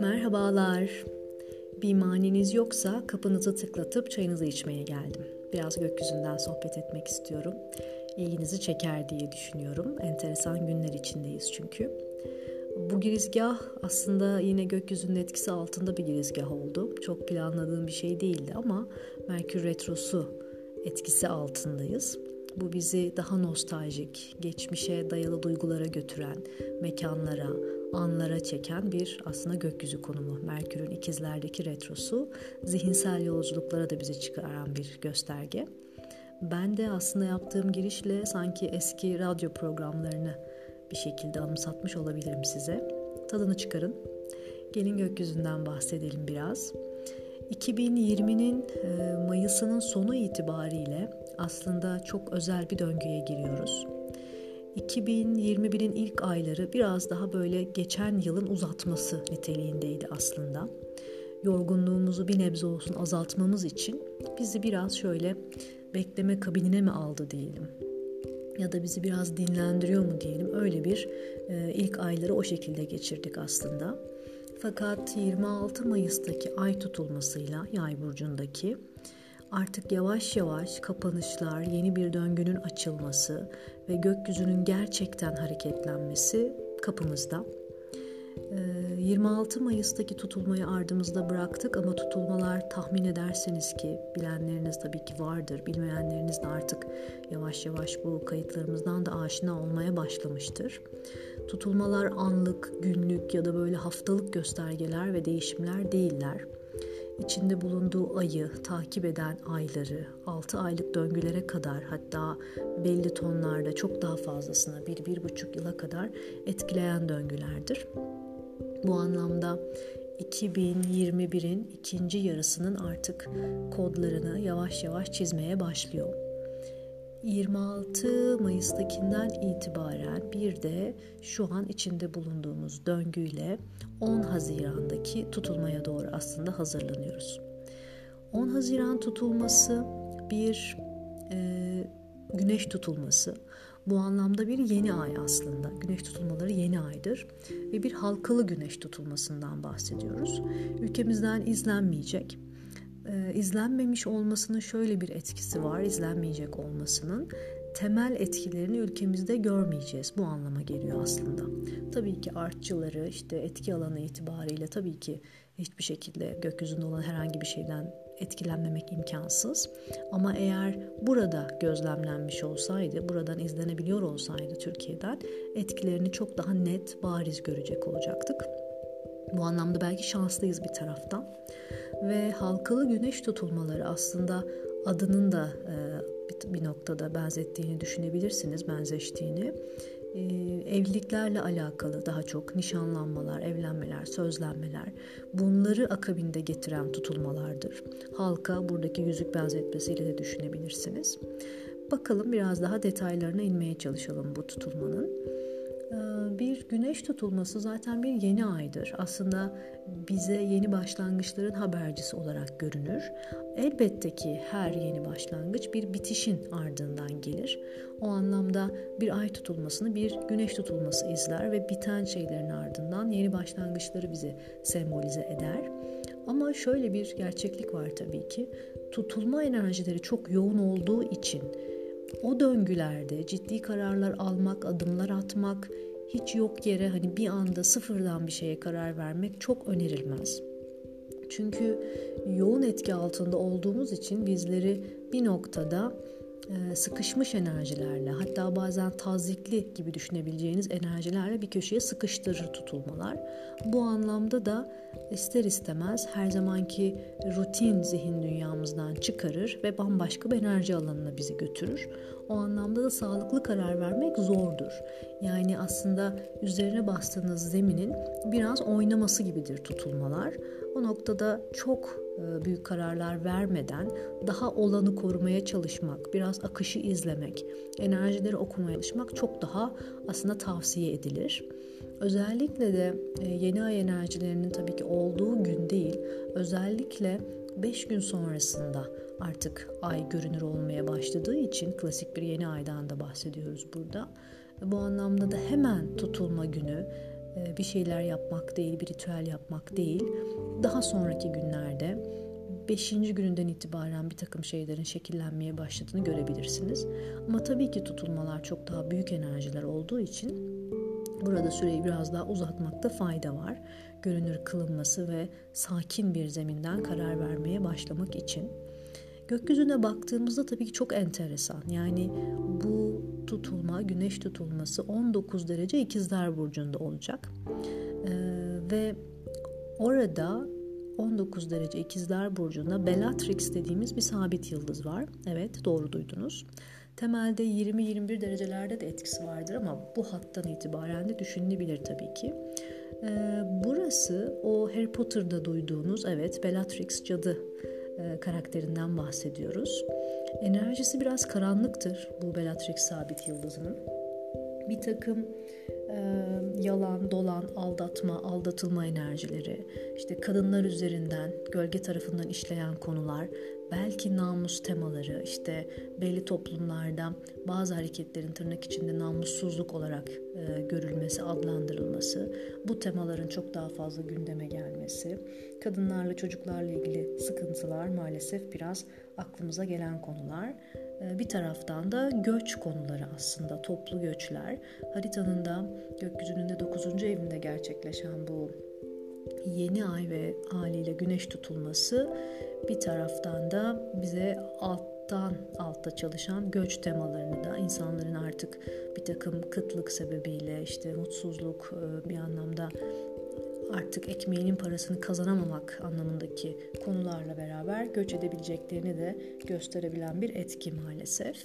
Merhabalar. Bir maniniz yoksa kapınızı tıklatıp çayınızı içmeye geldim. Biraz gökyüzünden sohbet etmek istiyorum. İlginizi çeker diye düşünüyorum. Enteresan günler içindeyiz çünkü. Bu girizgah aslında yine gökyüzünün etkisi altında bir girizgah oldu. Çok planladığım bir şey değildi ama Merkür Retrosu etkisi altındayız. Bu bizi daha nostaljik, geçmişe dayalı duygulara götüren, mekanlara, anlara çeken bir aslında gökyüzü konumu. Merkür'ün ikizlerdeki retrosu zihinsel yolculuklara da bizi çıkaran bir gösterge. Ben de aslında yaptığım girişle sanki eski radyo programlarını bir şekilde anımsatmış olabilirim size. Tadını çıkarın. Gelin gökyüzünden bahsedelim biraz. 2020'nin e, Mayıs'ının sonu itibariyle aslında çok özel bir döngüye giriyoruz. 2021'in ilk ayları biraz daha böyle geçen yılın uzatması niteliğindeydi aslında. Yorgunluğumuzu bir nebze olsun azaltmamız için bizi biraz şöyle bekleme kabinine mi aldı diyelim ya da bizi biraz dinlendiriyor mu diyelim öyle bir e, ilk ayları o şekilde geçirdik aslında. Fakat 26 Mayıs'taki ay tutulmasıyla yay burcundaki artık yavaş yavaş kapanışlar, yeni bir döngünün açılması ve gökyüzünün gerçekten hareketlenmesi kapımızda. 26 Mayıs'taki tutulmayı ardımızda bıraktık ama tutulmalar tahmin ederseniz ki bilenleriniz tabii ki vardır. Bilmeyenleriniz de artık yavaş yavaş bu kayıtlarımızdan da aşina olmaya başlamıştır. Tutulmalar anlık, günlük ya da böyle haftalık göstergeler ve değişimler değiller içinde bulunduğu ayı takip eden ayları, 6 aylık döngülere kadar hatta belli tonlarda çok daha fazlasına 1-1,5 yıla kadar etkileyen döngülerdir. Bu anlamda 2021'in ikinci yarısının artık kodlarını yavaş yavaş çizmeye başlıyor. 26 Mayıs'takinden itibaren bir de şu an içinde bulunduğumuz döngüyle 10 Haziran'daki tutulmaya doğru aslında hazırlanıyoruz. 10 Haziran tutulması bir e, güneş tutulması. Bu anlamda bir yeni ay aslında. Güneş tutulmaları yeni aydır ve bir halkalı güneş tutulmasından bahsediyoruz. Ülkemizden izlenmeyecek. Ee, izlenmemiş olmasının şöyle bir etkisi var, izlenmeyecek olmasının temel etkilerini ülkemizde görmeyeceğiz. Bu anlama geliyor aslında. Tabii ki artçıları işte etki alanı itibariyle tabii ki hiçbir şekilde gökyüzünde olan herhangi bir şeyden etkilenmemek imkansız. Ama eğer burada gözlemlenmiş olsaydı, buradan izlenebiliyor olsaydı Türkiye'den etkilerini çok daha net, bariz görecek olacaktık. Bu anlamda belki şanslıyız bir taraftan. Ve halkalı güneş tutulmaları aslında adının da e, bir noktada benzettiğini düşünebilirsiniz, benzeştiğini. E, evliliklerle alakalı daha çok nişanlanmalar, evlenmeler, sözlenmeler bunları akabinde getiren tutulmalardır. Halka buradaki yüzük benzetmesiyle de düşünebilirsiniz. Bakalım biraz daha detaylarına inmeye çalışalım bu tutulmanın. Bir güneş tutulması zaten bir yeni aydır. Aslında bize yeni başlangıçların habercisi olarak görünür. Elbette ki her yeni başlangıç bir bitişin ardından gelir. O anlamda bir ay tutulmasını bir güneş tutulması izler ve biten şeylerin ardından yeni başlangıçları bize sembolize eder. Ama şöyle bir gerçeklik var tabii ki. Tutulma enerjileri çok yoğun olduğu için o döngülerde ciddi kararlar almak, adımlar atmak, hiç yok yere hani bir anda sıfırdan bir şeye karar vermek çok önerilmez. Çünkü yoğun etki altında olduğumuz için bizleri bir noktada e, sıkışmış enerjilerle hatta bazen tazikli gibi düşünebileceğiniz enerjilerle bir köşeye sıkıştırır tutulmalar. Bu anlamda da ister istemez her zamanki rutin zihin dünyamızdan çıkarır ve bambaşka bir enerji alanına bizi götürür. O anlamda da sağlıklı karar vermek zordur. Yani aslında üzerine bastığınız zeminin biraz oynaması gibidir tutulmalar. O noktada çok e, büyük kararlar vermeden daha olanı korumaya çalışmak, biraz akışı izlemek, enerjileri okumaya çalışmak çok daha aslında tavsiye edilir. Özellikle de e, yeni ay enerjilerinin tabii ki olduğu gün değil, özellikle 5 gün sonrasında artık ay görünür olmaya başladığı için klasik bir yeni aydan da bahsediyoruz burada. Bu anlamda da hemen tutulma günü bir şeyler yapmak değil, bir ritüel yapmak değil. Daha sonraki günlerde 5. gününden itibaren bir takım şeylerin şekillenmeye başladığını görebilirsiniz. Ama tabii ki tutulmalar çok daha büyük enerjiler olduğu için burada süreyi biraz daha uzatmakta fayda var. Görünür kılınması ve sakin bir zeminden karar vermeye başlamak için. Gökyüzüne baktığımızda tabii ki çok enteresan. Yani bu tutulma, güneş tutulması 19 derece ikizler burcunda olacak. Ee, ve orada 19 derece ikizler burcunda Bellatrix dediğimiz bir sabit yıldız var. Evet doğru duydunuz. Temelde 20-21 derecelerde de etkisi vardır ama bu hattan itibaren de düşünülebilir tabii ki. Ee, burası o Harry Potter'da duyduğunuz evet Bellatrix cadı e, karakterinden bahsediyoruz. Enerjisi biraz karanlıktır bu Bellatrix sabit yıldızının. Bir takım yalan, dolan, aldatma, aldatılma enerjileri, işte kadınlar üzerinden, gölge tarafından işleyen konular, belki namus temaları, işte belli toplumlarda bazı hareketlerin tırnak içinde namussuzluk olarak e, görülmesi, adlandırılması, bu temaların çok daha fazla gündeme gelmesi, kadınlarla, çocuklarla ilgili sıkıntılar maalesef biraz aklımıza gelen konular. Ee, bir taraftan da göç konuları aslında toplu göçler. Haritanın da gökyüzünün de 9. evinde gerçekleşen bu yeni ay ve haliyle güneş tutulması bir taraftan da bize alttan altta çalışan göç temalarını da insanların artık bir takım kıtlık sebebiyle işte mutsuzluk e, bir anlamda artık ekmeğinin parasını kazanamamak anlamındaki konularla beraber göç edebileceklerini de gösterebilen bir etki maalesef.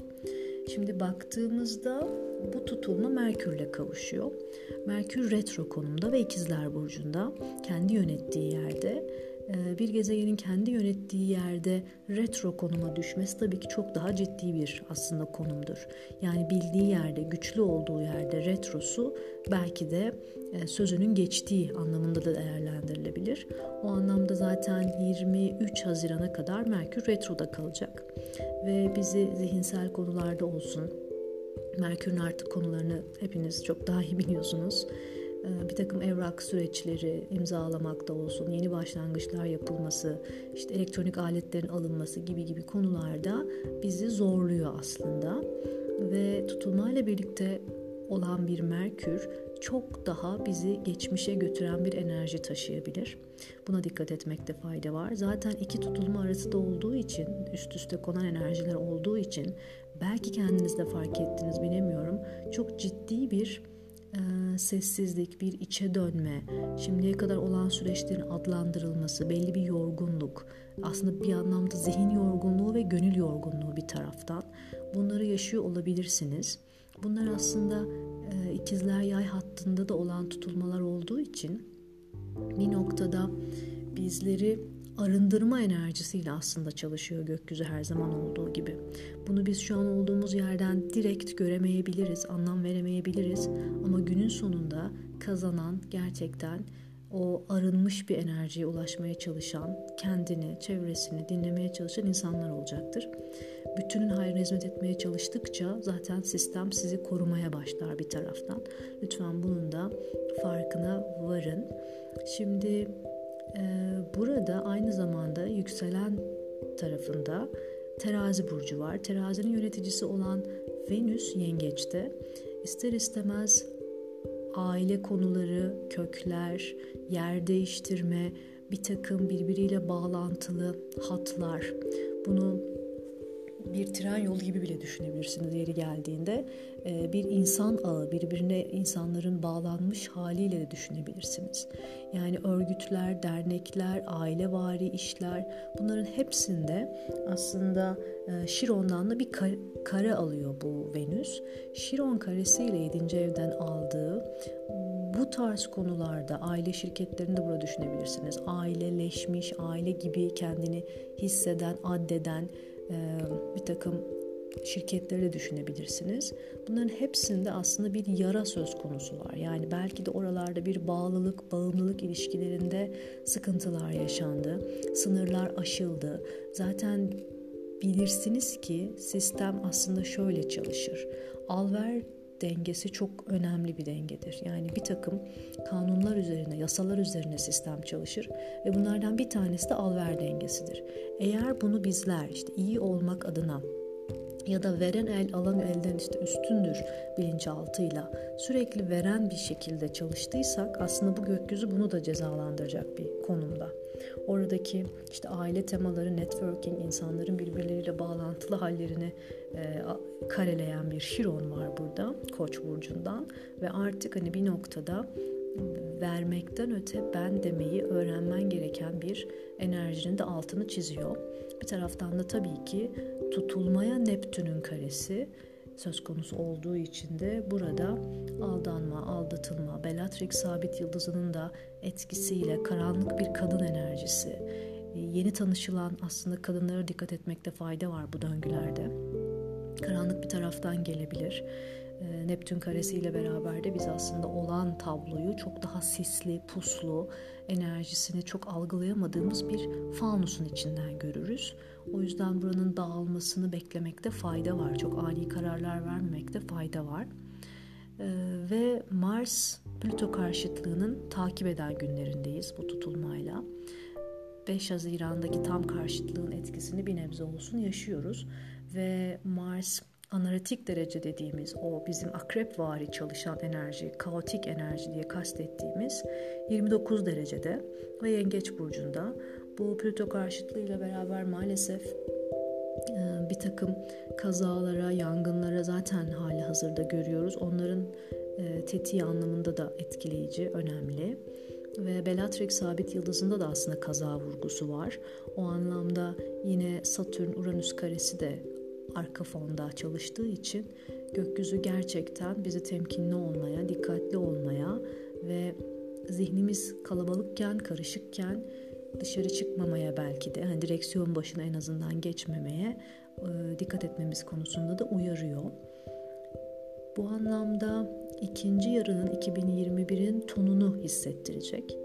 Şimdi baktığımızda bu tutulma Merkür'le kavuşuyor. Merkür retro konumda ve ikizler burcunda kendi yönettiği yerde bir gezegenin kendi yönettiği yerde retro konuma düşmesi tabii ki çok daha ciddi bir aslında konumdur. Yani bildiği yerde, güçlü olduğu yerde retrosu belki de e, sözünün geçtiği anlamında da değerlendirilebilir. O anlamda zaten 23 Haziran'a kadar Merkür retroda kalacak ve bizi zihinsel konularda olsun, Merkür'ün artık konularını hepiniz çok daha iyi biliyorsunuz ee, bir takım evrak süreçleri imzalamakta olsun, yeni başlangıçlar yapılması, işte elektronik aletlerin alınması gibi gibi konularda bizi zorluyor aslında. Ve tutulmayla birlikte olan bir Merkür çok daha bizi geçmişe götüren bir enerji taşıyabilir. Buna dikkat etmekte fayda var. Zaten iki tutulma arası da olduğu için, üst üste konan enerjiler olduğu için belki kendiniz de fark ettiniz bilemiyorum. Çok ciddi bir e, sessizlik, bir içe dönme, şimdiye kadar olan süreçlerin adlandırılması, belli bir yorgunluk, aslında bir anlamda zihin yorgunluğu ve gönül yorgunluğu bir taraftan bunları yaşıyor olabilirsiniz. Bunlar aslında e, ikizler yay hattında da olan tutulmalar olduğu için bir noktada bizleri arındırma enerjisiyle aslında çalışıyor gökyüzü her zaman olduğu gibi. Bunu biz şu an olduğumuz yerden direkt göremeyebiliriz, anlam veremeyebiliriz ama günün sonunda kazanan gerçekten o arınmış bir enerjiye ulaşmaya çalışan, kendini, çevresini dinlemeye çalışan insanlar olacaktır. Bütünün hayrına hizmet etmeye çalıştıkça zaten sistem sizi korumaya başlar bir taraftan. Lütfen bunun da farkına varın. Şimdi burada aynı zamanda yükselen tarafında terazi burcu var. Terazinin yöneticisi olan Venüs yengeçte. İster istemez aile konuları, kökler, yer değiştirme, bir takım birbiriyle bağlantılı hatlar. Bunu bir tren yolu gibi bile düşünebilirsiniz yeri geldiğinde. Ee, bir insan ağı, birbirine insanların bağlanmış haliyle de düşünebilirsiniz. Yani örgütler, dernekler, ailevari işler bunların hepsinde aslında e, Şiron'dan da bir kare alıyor bu Venüs. Şiron karesiyle 7. evden aldığı bu tarz konularda aile şirketlerini de burada düşünebilirsiniz. Aileleşmiş, aile gibi kendini hisseden, addeden, bir takım şirketleri de düşünebilirsiniz. Bunların hepsinde aslında bir yara söz konusu var. Yani belki de oralarda bir bağlılık, bağımlılık ilişkilerinde sıkıntılar yaşandı, sınırlar aşıldı. Zaten bilirsiniz ki sistem aslında şöyle çalışır. Al ver dengesi çok önemli bir dengedir. Yani bir takım kanunlar üzerine, yasalar üzerine sistem çalışır ve bunlardan bir tanesi de al-ver dengesidir. Eğer bunu bizler işte iyi olmak adına ya da veren el alan elden işte üstündür bilinçaltıyla sürekli veren bir şekilde çalıştıysak aslında bu gökyüzü bunu da cezalandıracak bir konumda. Oradaki işte aile temaları, networking, insanların birbirleriyle bağlantılı hallerini e, kareleyen bir Şiron var burada Koç burcundan ve artık hani bir noktada vermekten öte ben demeyi öğrenmen gereken bir enerjinin de altını çiziyor. Bir taraftan da tabii ki tutulmaya Neptün'ün karesi söz konusu olduğu için de burada aldanma, aldatılma, Bellatrix sabit yıldızının da etkisiyle karanlık bir kadın enerjisi, e, yeni tanışılan aslında kadınlara dikkat etmekte fayda var bu döngülerde. Karanlık bir taraftan gelebilir. E, Neptün karesiyle beraber de biz aslında olan tabloyu çok daha sisli, puslu, enerjisini çok algılayamadığımız bir fanusun içinden görürüz. O yüzden buranın dağılmasını beklemekte fayda var. Çok ani kararlar vermemekte fayda var. Ee, ve Mars Plüto karşıtlığının takip eden günlerindeyiz bu tutulmayla. 5 Haziran'daki tam karşıtlığın etkisini bir nebze olsun yaşıyoruz ve Mars analitik derece dediğimiz o bizim akrep vari çalışan enerji, kaotik enerji diye kastettiğimiz 29 derecede ve yengeç burcunda bu Plüto karşıtlığıyla beraber maalesef e, bir takım kazalara, yangınlara zaten hali hazırda görüyoruz. Onların e, tetiği anlamında da etkileyici, önemli. Ve Bellatrix sabit yıldızında da aslında kaza vurgusu var. O anlamda yine Satürn-Uranüs karesi de arka fonda çalıştığı için gökyüzü gerçekten bizi temkinli olmaya, dikkatli olmaya ve zihnimiz kalabalıkken, karışıkken dışarı çıkmamaya belki de hani direksiyon başına en azından geçmemeye e, dikkat etmemiz konusunda da uyarıyor. Bu anlamda ikinci yarının 2021'in tonunu hissettirecek.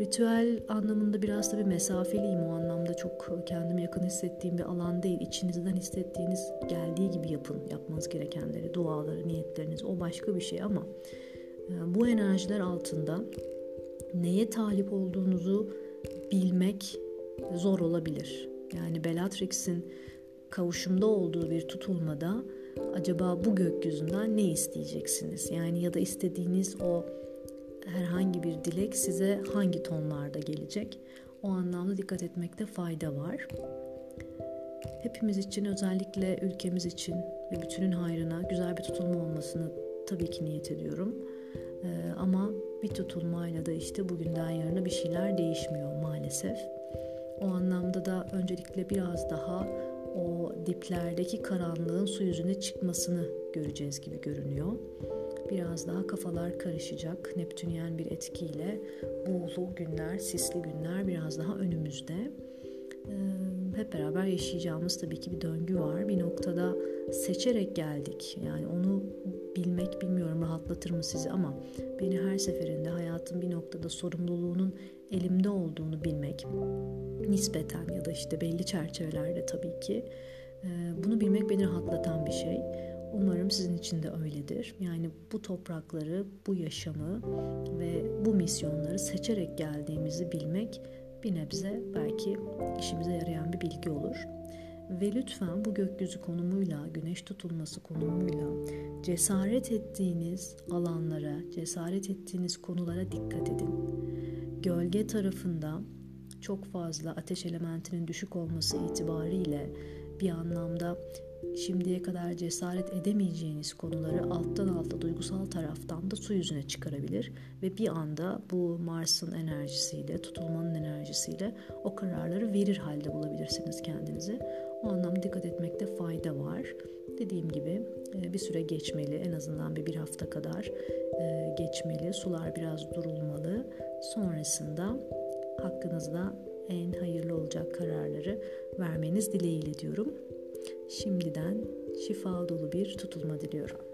Ritüel anlamında biraz da bir mesafeliyim o anlamda çok kendimi yakın hissettiğim bir alan değil. İçinizden hissettiğiniz geldiği gibi yapın yapmanız gerekenleri, duaları, niyetleriniz o başka bir şey ama e, bu enerjiler altında neye talip olduğunuzu bilmek zor olabilir. Yani Bellatrix'in kavuşumda olduğu bir tutulmada acaba bu gökyüzünden ne isteyeceksiniz? Yani ya da istediğiniz o herhangi bir dilek size hangi tonlarda gelecek? O anlamda dikkat etmekte fayda var. Hepimiz için özellikle ülkemiz için ve bütünün hayrına güzel bir tutulma olmasını tabii ki niyet ediyorum. Ee, ama bir tutulmayla da işte bugünden yarına bir şeyler değişmiyor maalesef. O anlamda da öncelikle biraz daha o diplerdeki karanlığın su yüzüne çıkmasını göreceğiz gibi görünüyor. Biraz daha kafalar karışacak. Neptünyen bir etkiyle buğulu günler, sisli günler biraz daha önümüzde. Ee, hep beraber yaşayacağımız tabii ki bir döngü var. Bir noktada seçerek geldik. Yani onu bilmek bilmiyorum rahatlatır mı sizi ama beni her seferinde hayatın bir noktada sorumluluğunun elimde olduğunu bilmek nispeten ya da işte belli çerçevelerde tabii ki e, bunu bilmek beni rahatlatan bir şey. Umarım sizin için de öyledir. Yani bu toprakları, bu yaşamı ve bu misyonları seçerek geldiğimizi bilmek bir nebze belki işimize yarayan bir bilgi olur. Ve lütfen bu gökyüzü konumuyla, güneş tutulması konumuyla cesaret ettiğiniz alanlara, cesaret ettiğiniz konulara dikkat edin. Gölge tarafında çok fazla ateş elementinin düşük olması itibariyle bir anlamda şimdiye kadar cesaret edemeyeceğiniz konuları alttan alta duygusal taraftan da su yüzüne çıkarabilir ve bir anda bu Mars'ın enerjisiyle, tutulmanın enerjisiyle o kararları verir halde bulabilirsiniz kendinizi. O anlamda dikkat etmekte fayda var. Dediğim gibi e, bir süre geçmeli, en azından bir bir hafta kadar e, geçmeli. Sular biraz durulmalı. Sonrasında hakkınızda en hayırlı olacak kararları vermeniz dileğiyle diyorum. Şimdiden şifa dolu bir tutulma diliyorum.